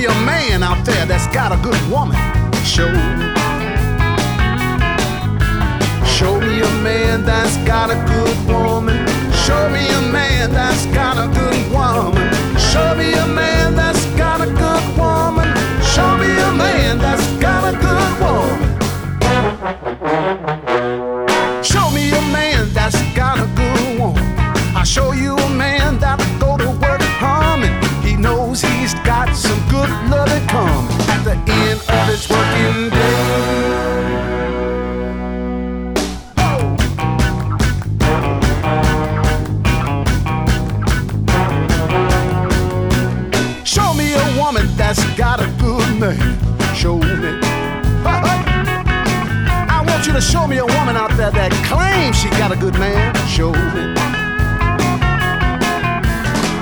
Me a man out there that's got a good woman. Show. Show me a man that's got a good woman. Show me a man that's got a good woman. Show me a man that's got a good woman. Show me a man that's got a good woman. Show me a man that's got a good woman. I'll show you of his working day. Show me a woman that's got a good man. Show me. I want you to show me a woman out there that claims she got a good man. Show me.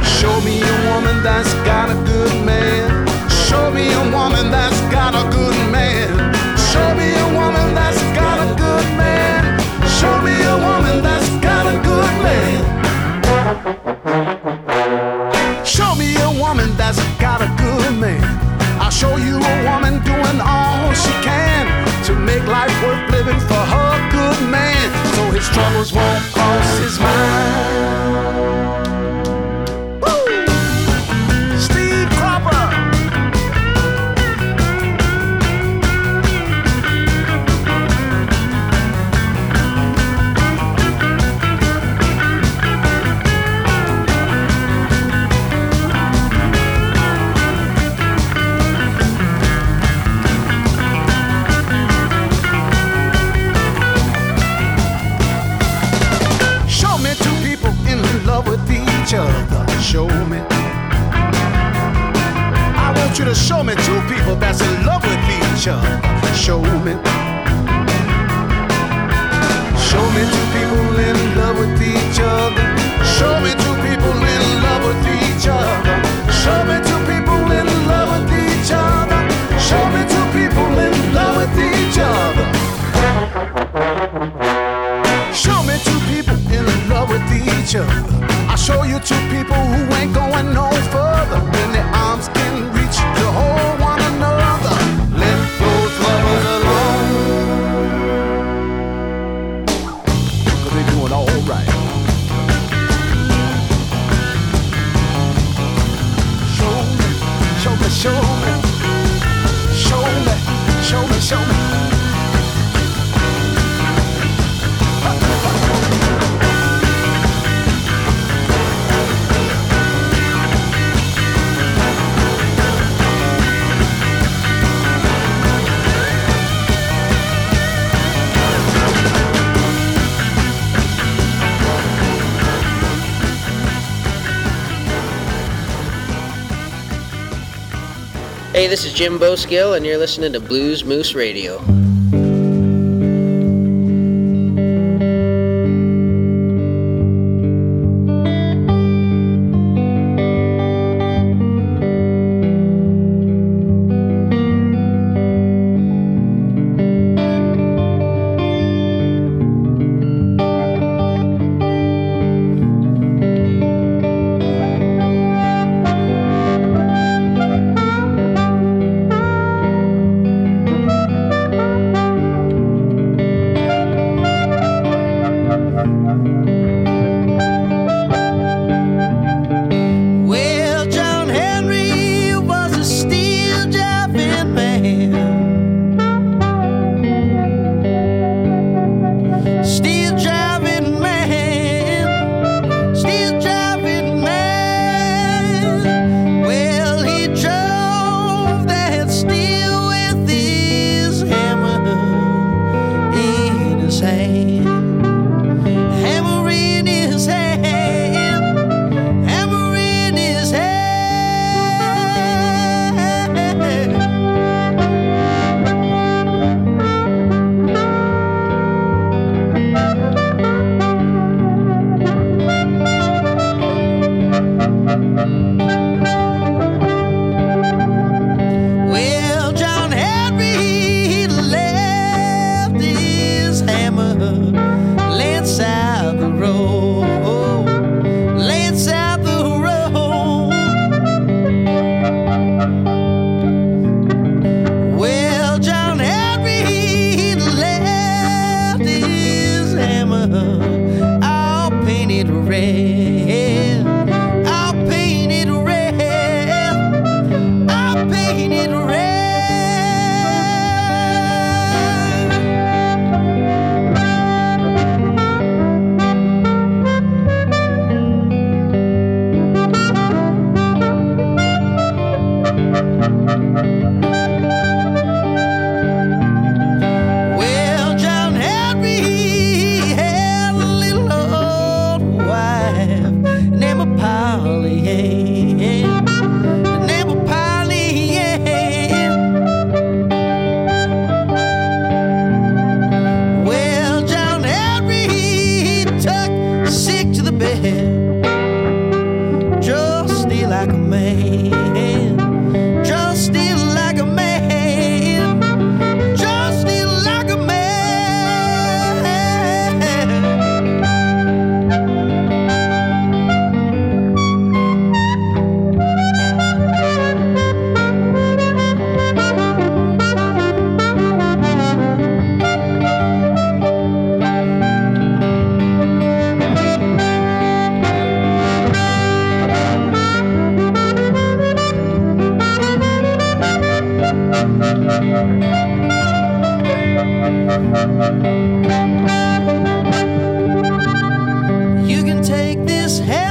Show me a woman that's got a good man. Show me a woman that's got a good man. Show me a woman that's got a good man. Show me a woman that's got a good man. Show me a woman that's got a good man. I'll show you a woman doing all she can to make life worth living for her good man. So his troubles won't cross his mind. You to show me two people that's in love with each other. Show me. Show me two people in love with each other. Show me two people in love with each other. Show me two people in love with each other. Show me two people in love with each other. Show me two people in love with each other. I'll show you two people who ain't going no further show me, this is Jim Bowskill, and you're listening to Blues Moose Radio. You can take this head.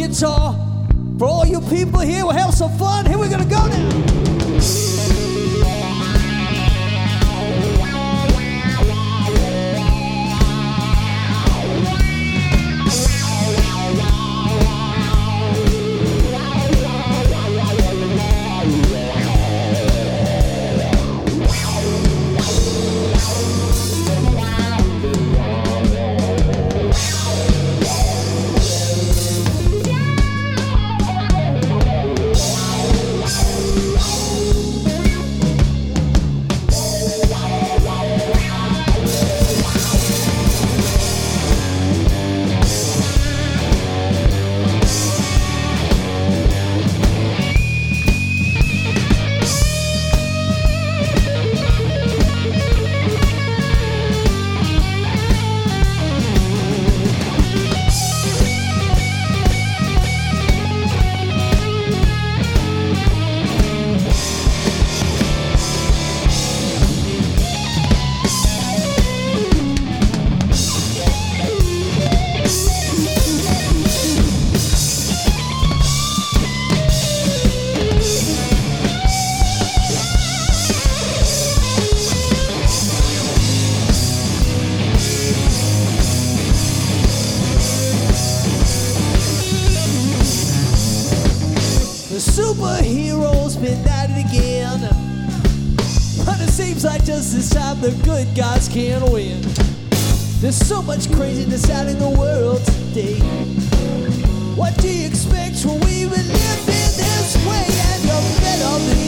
guitar for all you people here. We'll have some fun. Here we're going to go now. just this time the good guys can't win. There's so much craziness out in the world today. What do you expect when we live in this way? And you better be,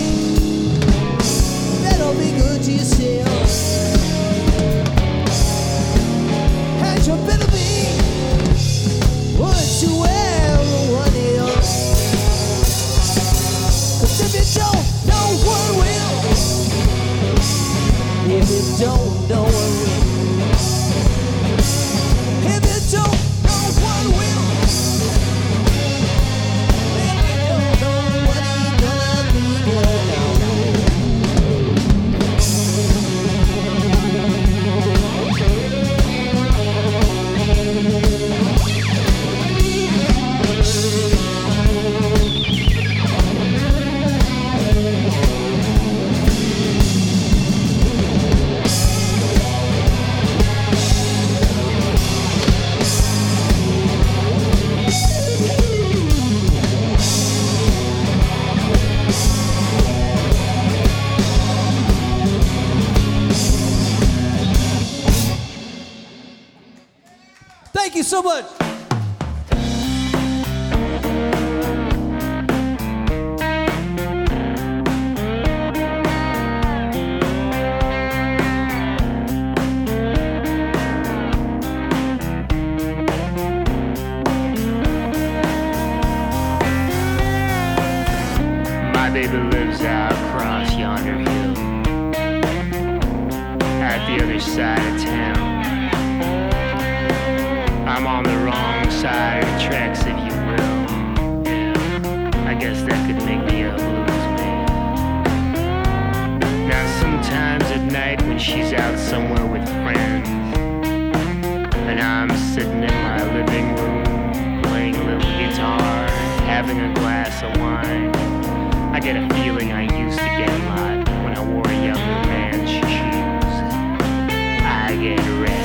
better be good to yourself. And you better be, would you comes out across yonder hill at the other side of town. I'm on the wrong side of the tracks, if you will. I guess that could make me a blues man. Now, sometimes at night when she's out somewhere with friends, and I'm sitting in my living room playing a little guitar, having a glass of wine. I get a feeling I used to get a lot when I wore a younger man's shoes. I get restless.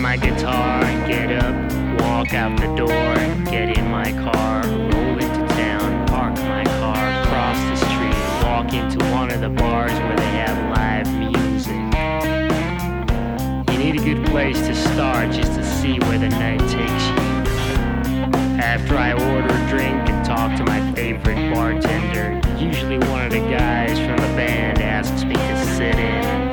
My guitar and get up, walk out the door get in my car, roll into town, park my car, cross the street, walk into one of the bars where they have live music. You need a good place to start just to see where the night takes you. After I order a drink and talk to my favorite bartender, usually one of the guys from the band asks me to sit in.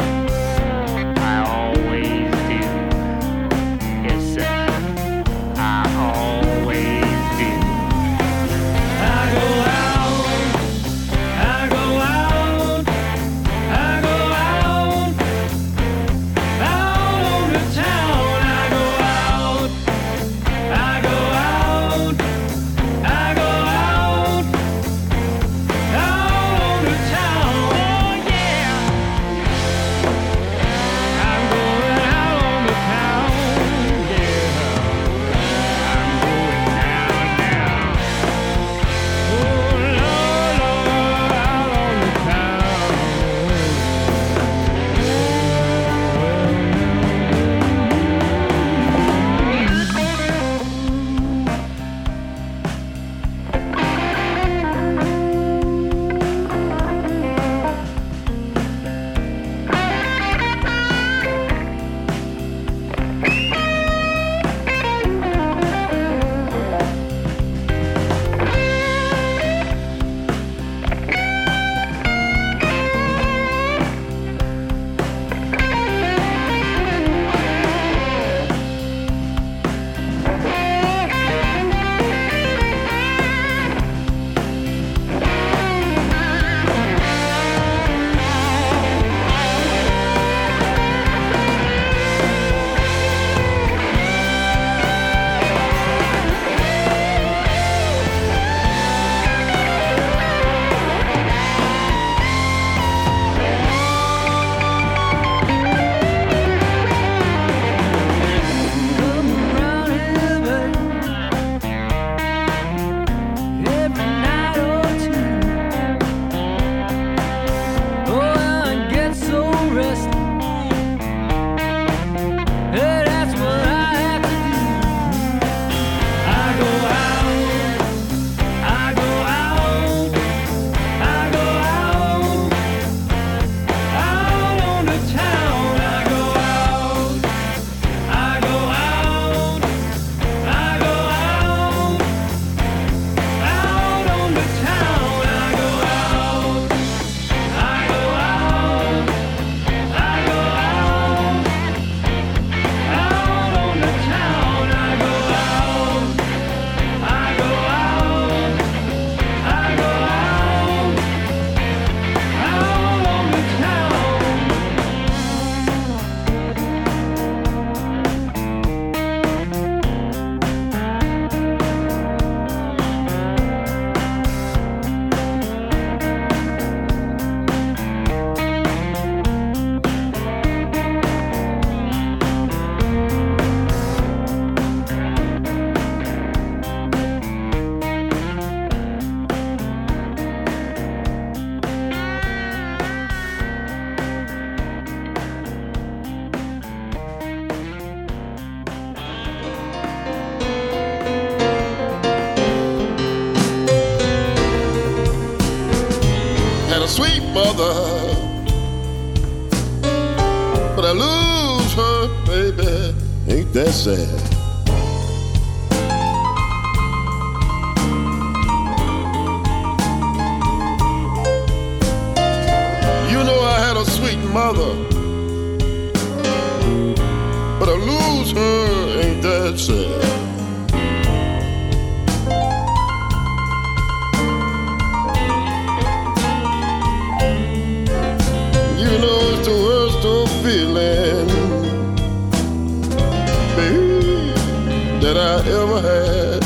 That I ever had.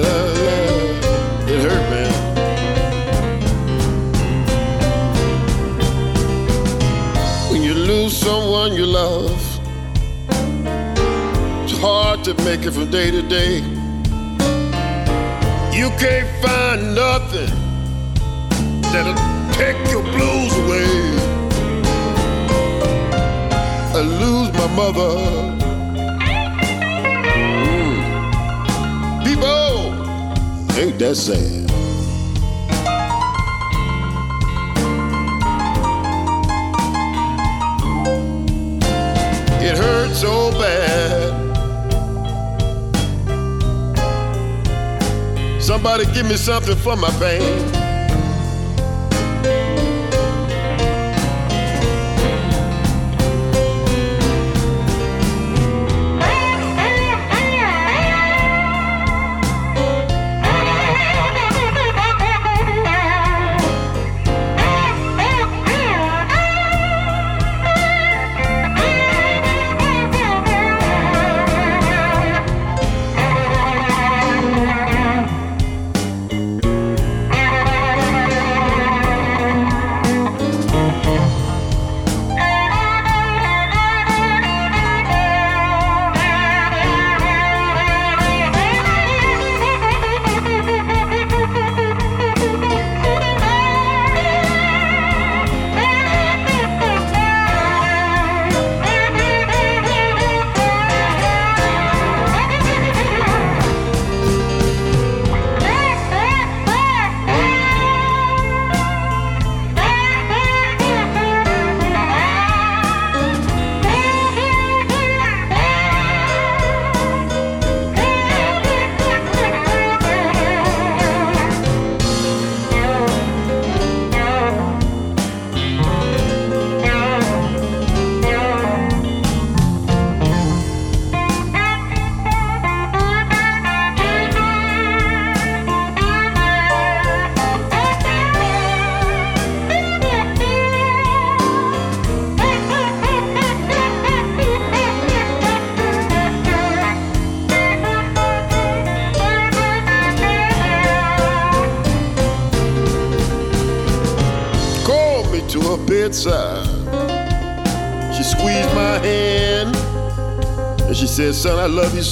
Uh, it hurt, man. When you lose someone you love, it's hard to make it from day to day. You can't find nothing that'll take your blues away. I lose my mother. Ain't that sad? It hurts so bad. Somebody give me something for my pain.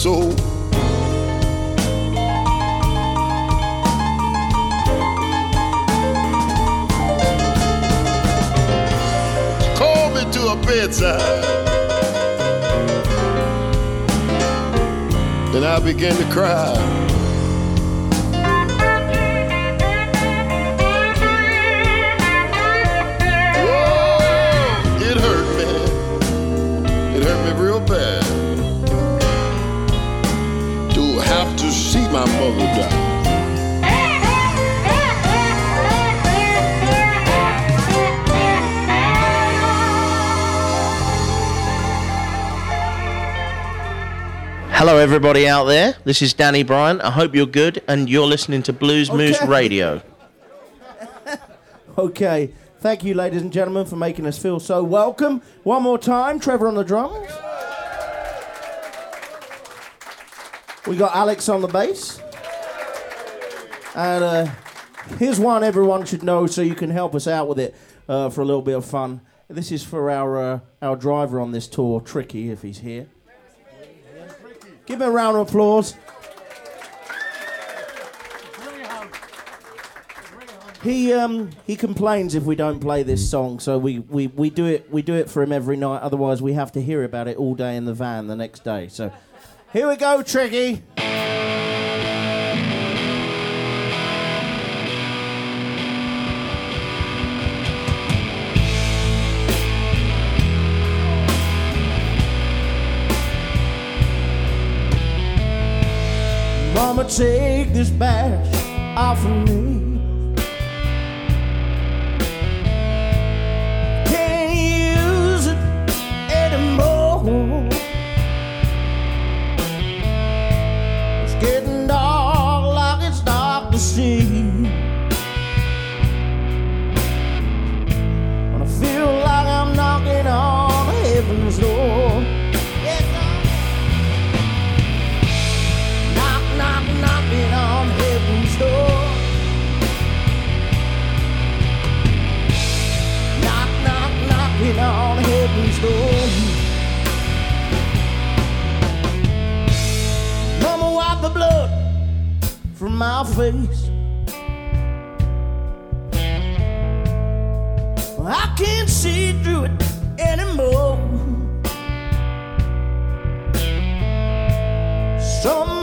So. Everybody out there. This is Danny Bryant. I hope you're good and you're listening to Blues Moose Radio. Okay, thank you, ladies and gentlemen, for making us feel so welcome. One more time, Trevor on the drums. We got Alex on the bass. And uh, here's one everyone should know so you can help us out with it uh, for a little bit of fun. This is for our, uh, our driver on this tour, Tricky, if he's here. Give him a round of applause. He um he complains if we don't play this song, so we, we, we do it we do it for him every night. Otherwise, we have to hear about it all day in the van the next day. So, here we go, Tricky. Take this badge off of me. My face. I can't see through it anymore. Somebody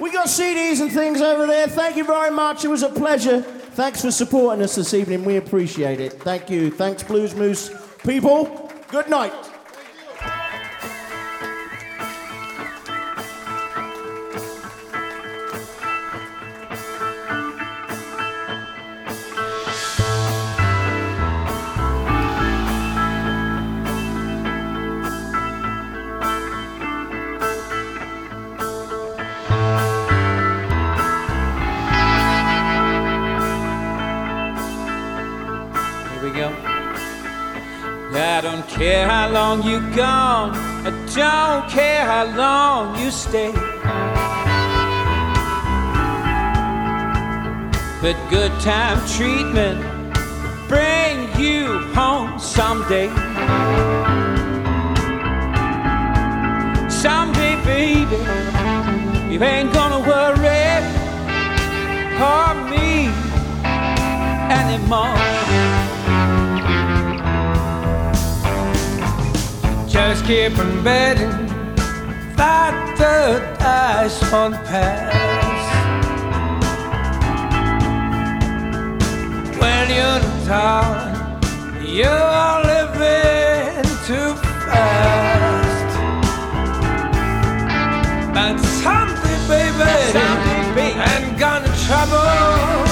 We got CDs and things over there. Thank you very much. It was a pleasure. Thanks for supporting us this evening. We appreciate it. Thank you. Thanks, Blues Moose people. Good night. You're gone, I don't care how long you stay. But good time treatment bring you home someday. Someday, baby, you ain't gonna worry for me anymore. Just keep on betting that the dice won't pass. When you're tired, you're living too fast. But someday, baby, baby, ain't gonna trouble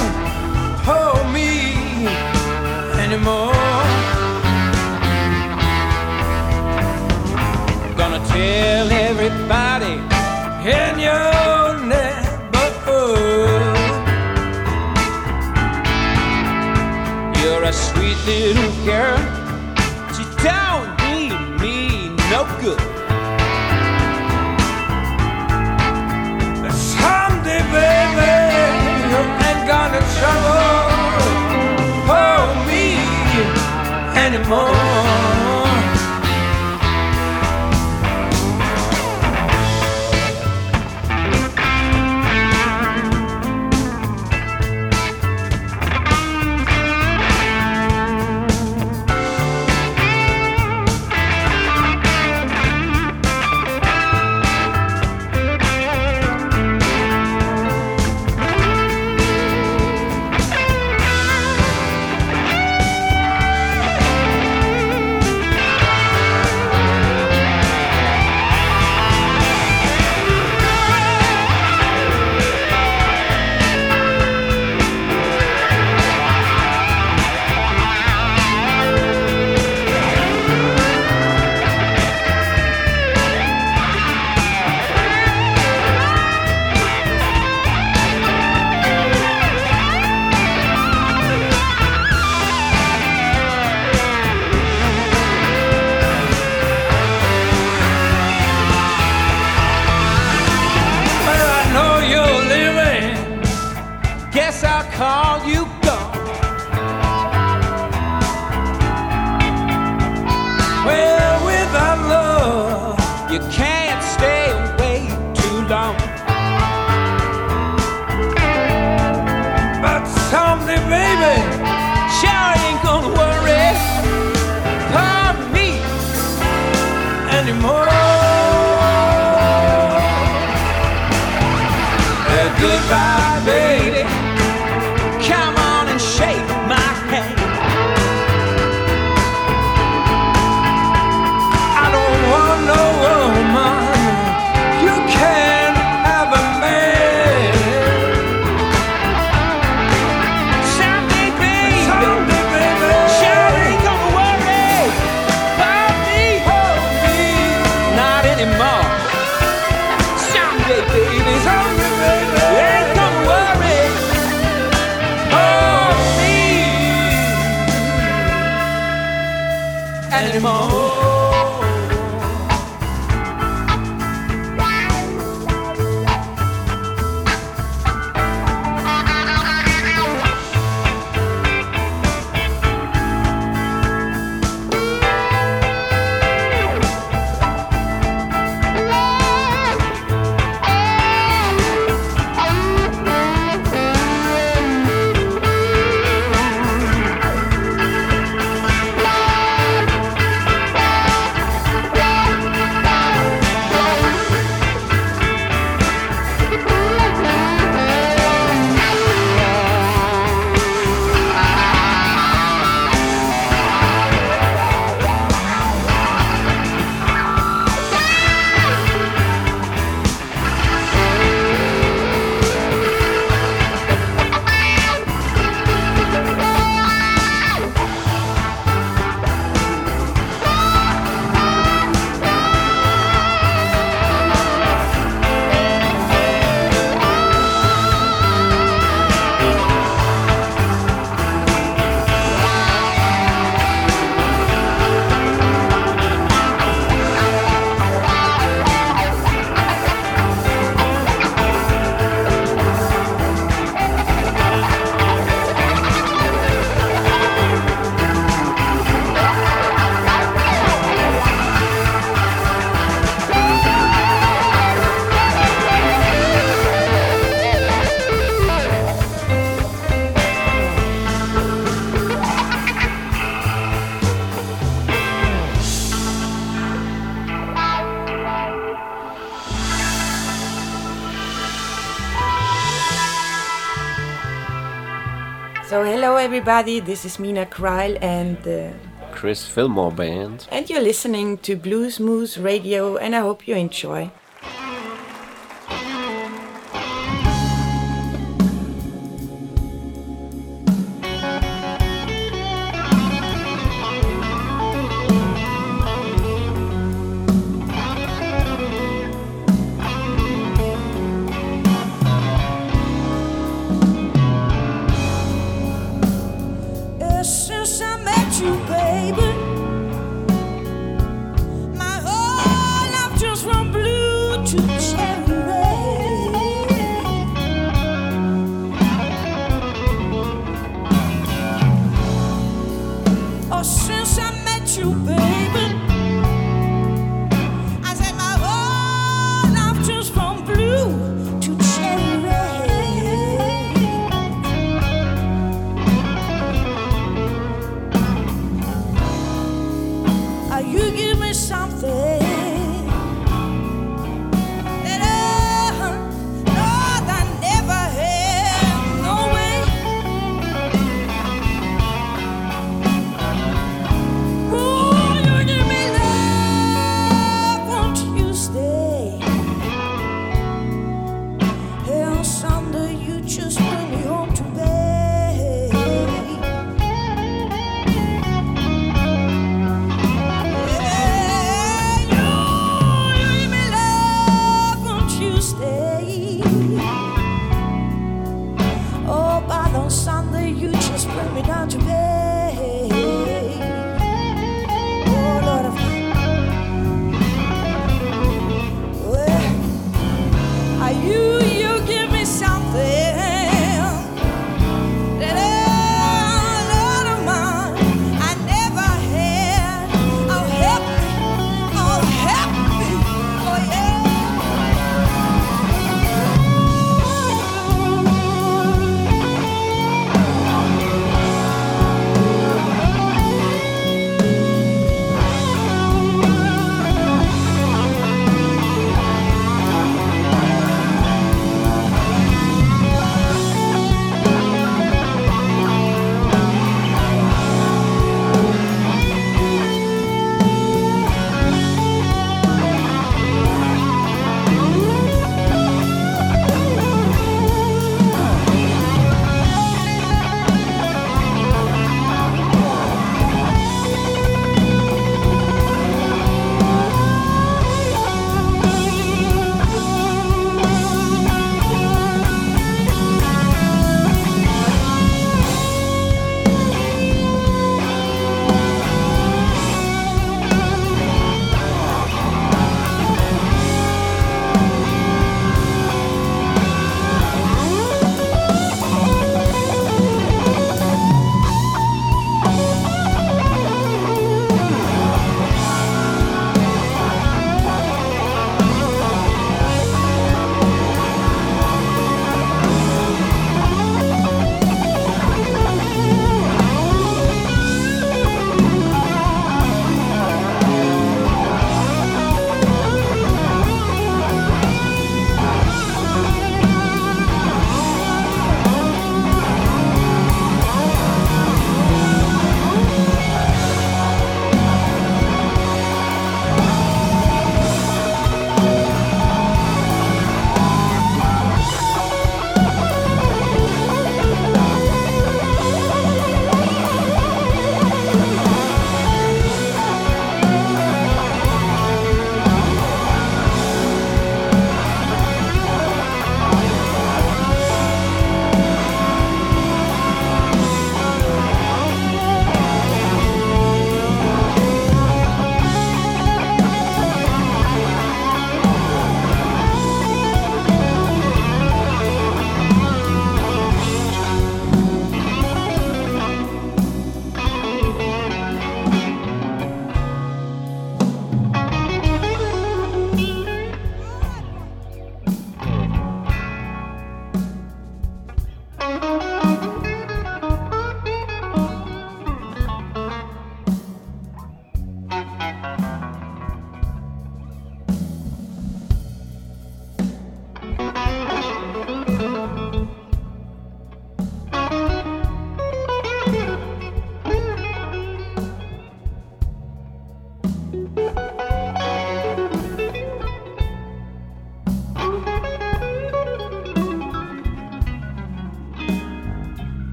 tell everybody in your neighborhood you're a sweet little girl. She don't need me no good. everybody. This is Meena Cryle and the Chris Fillmore Band. And you're listening to Blues Moose Radio, and I hope you enjoy.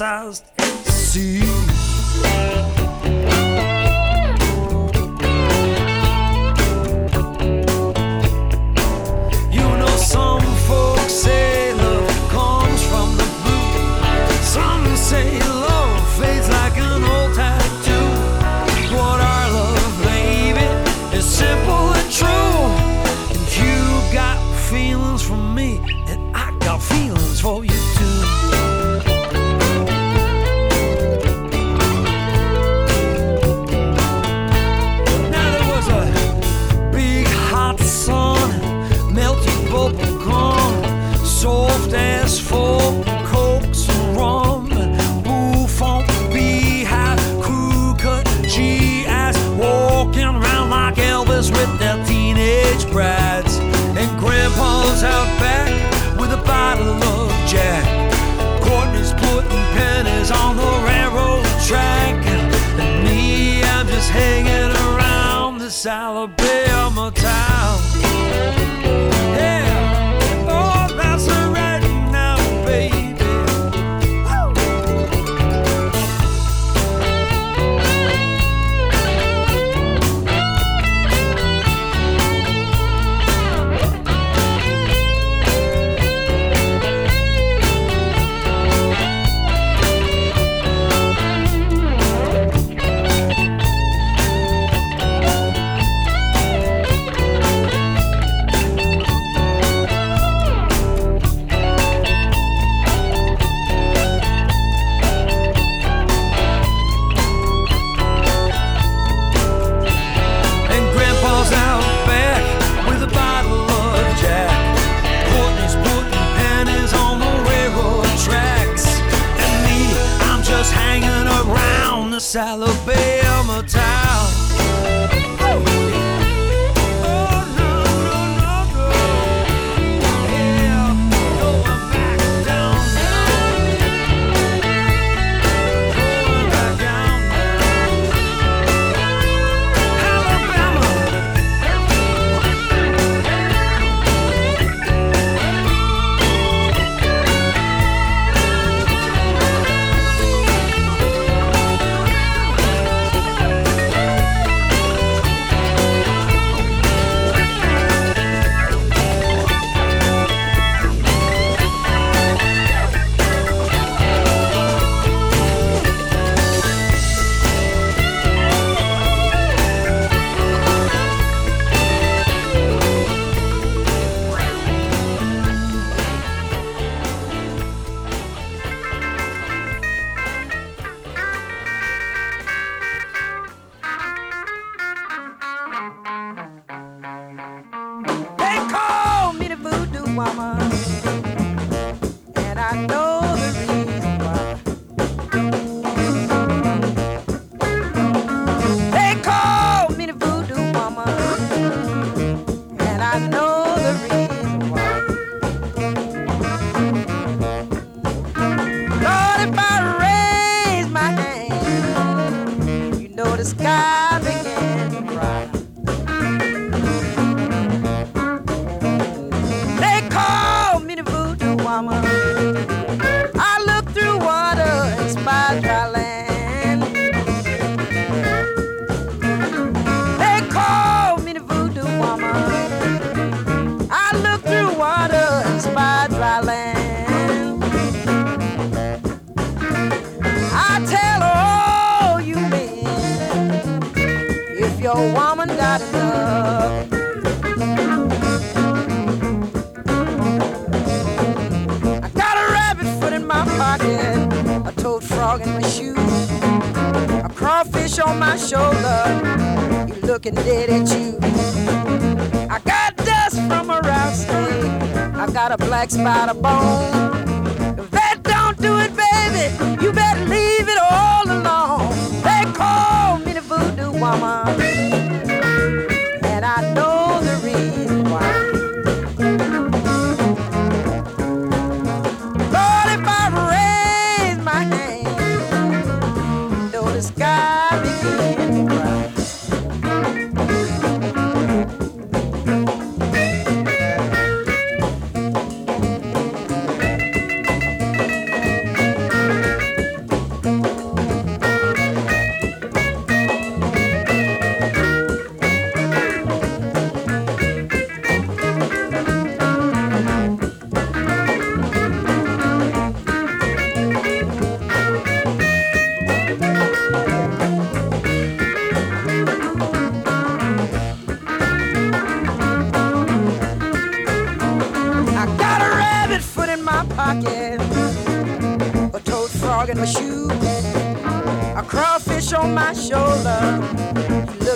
AC. You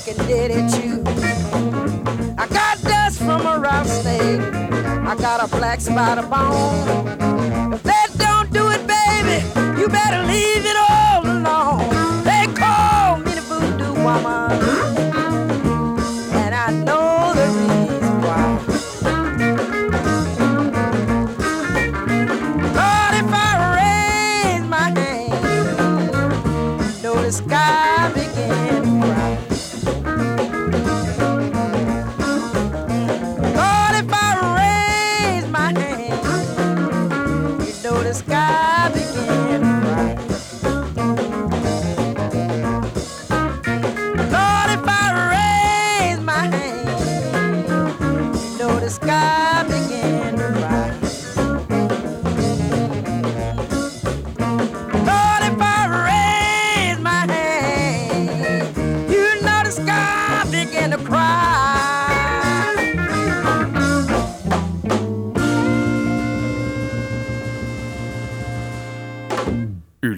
fucking ditty too. I got dust from a rattlesnake. I got a black spider bone.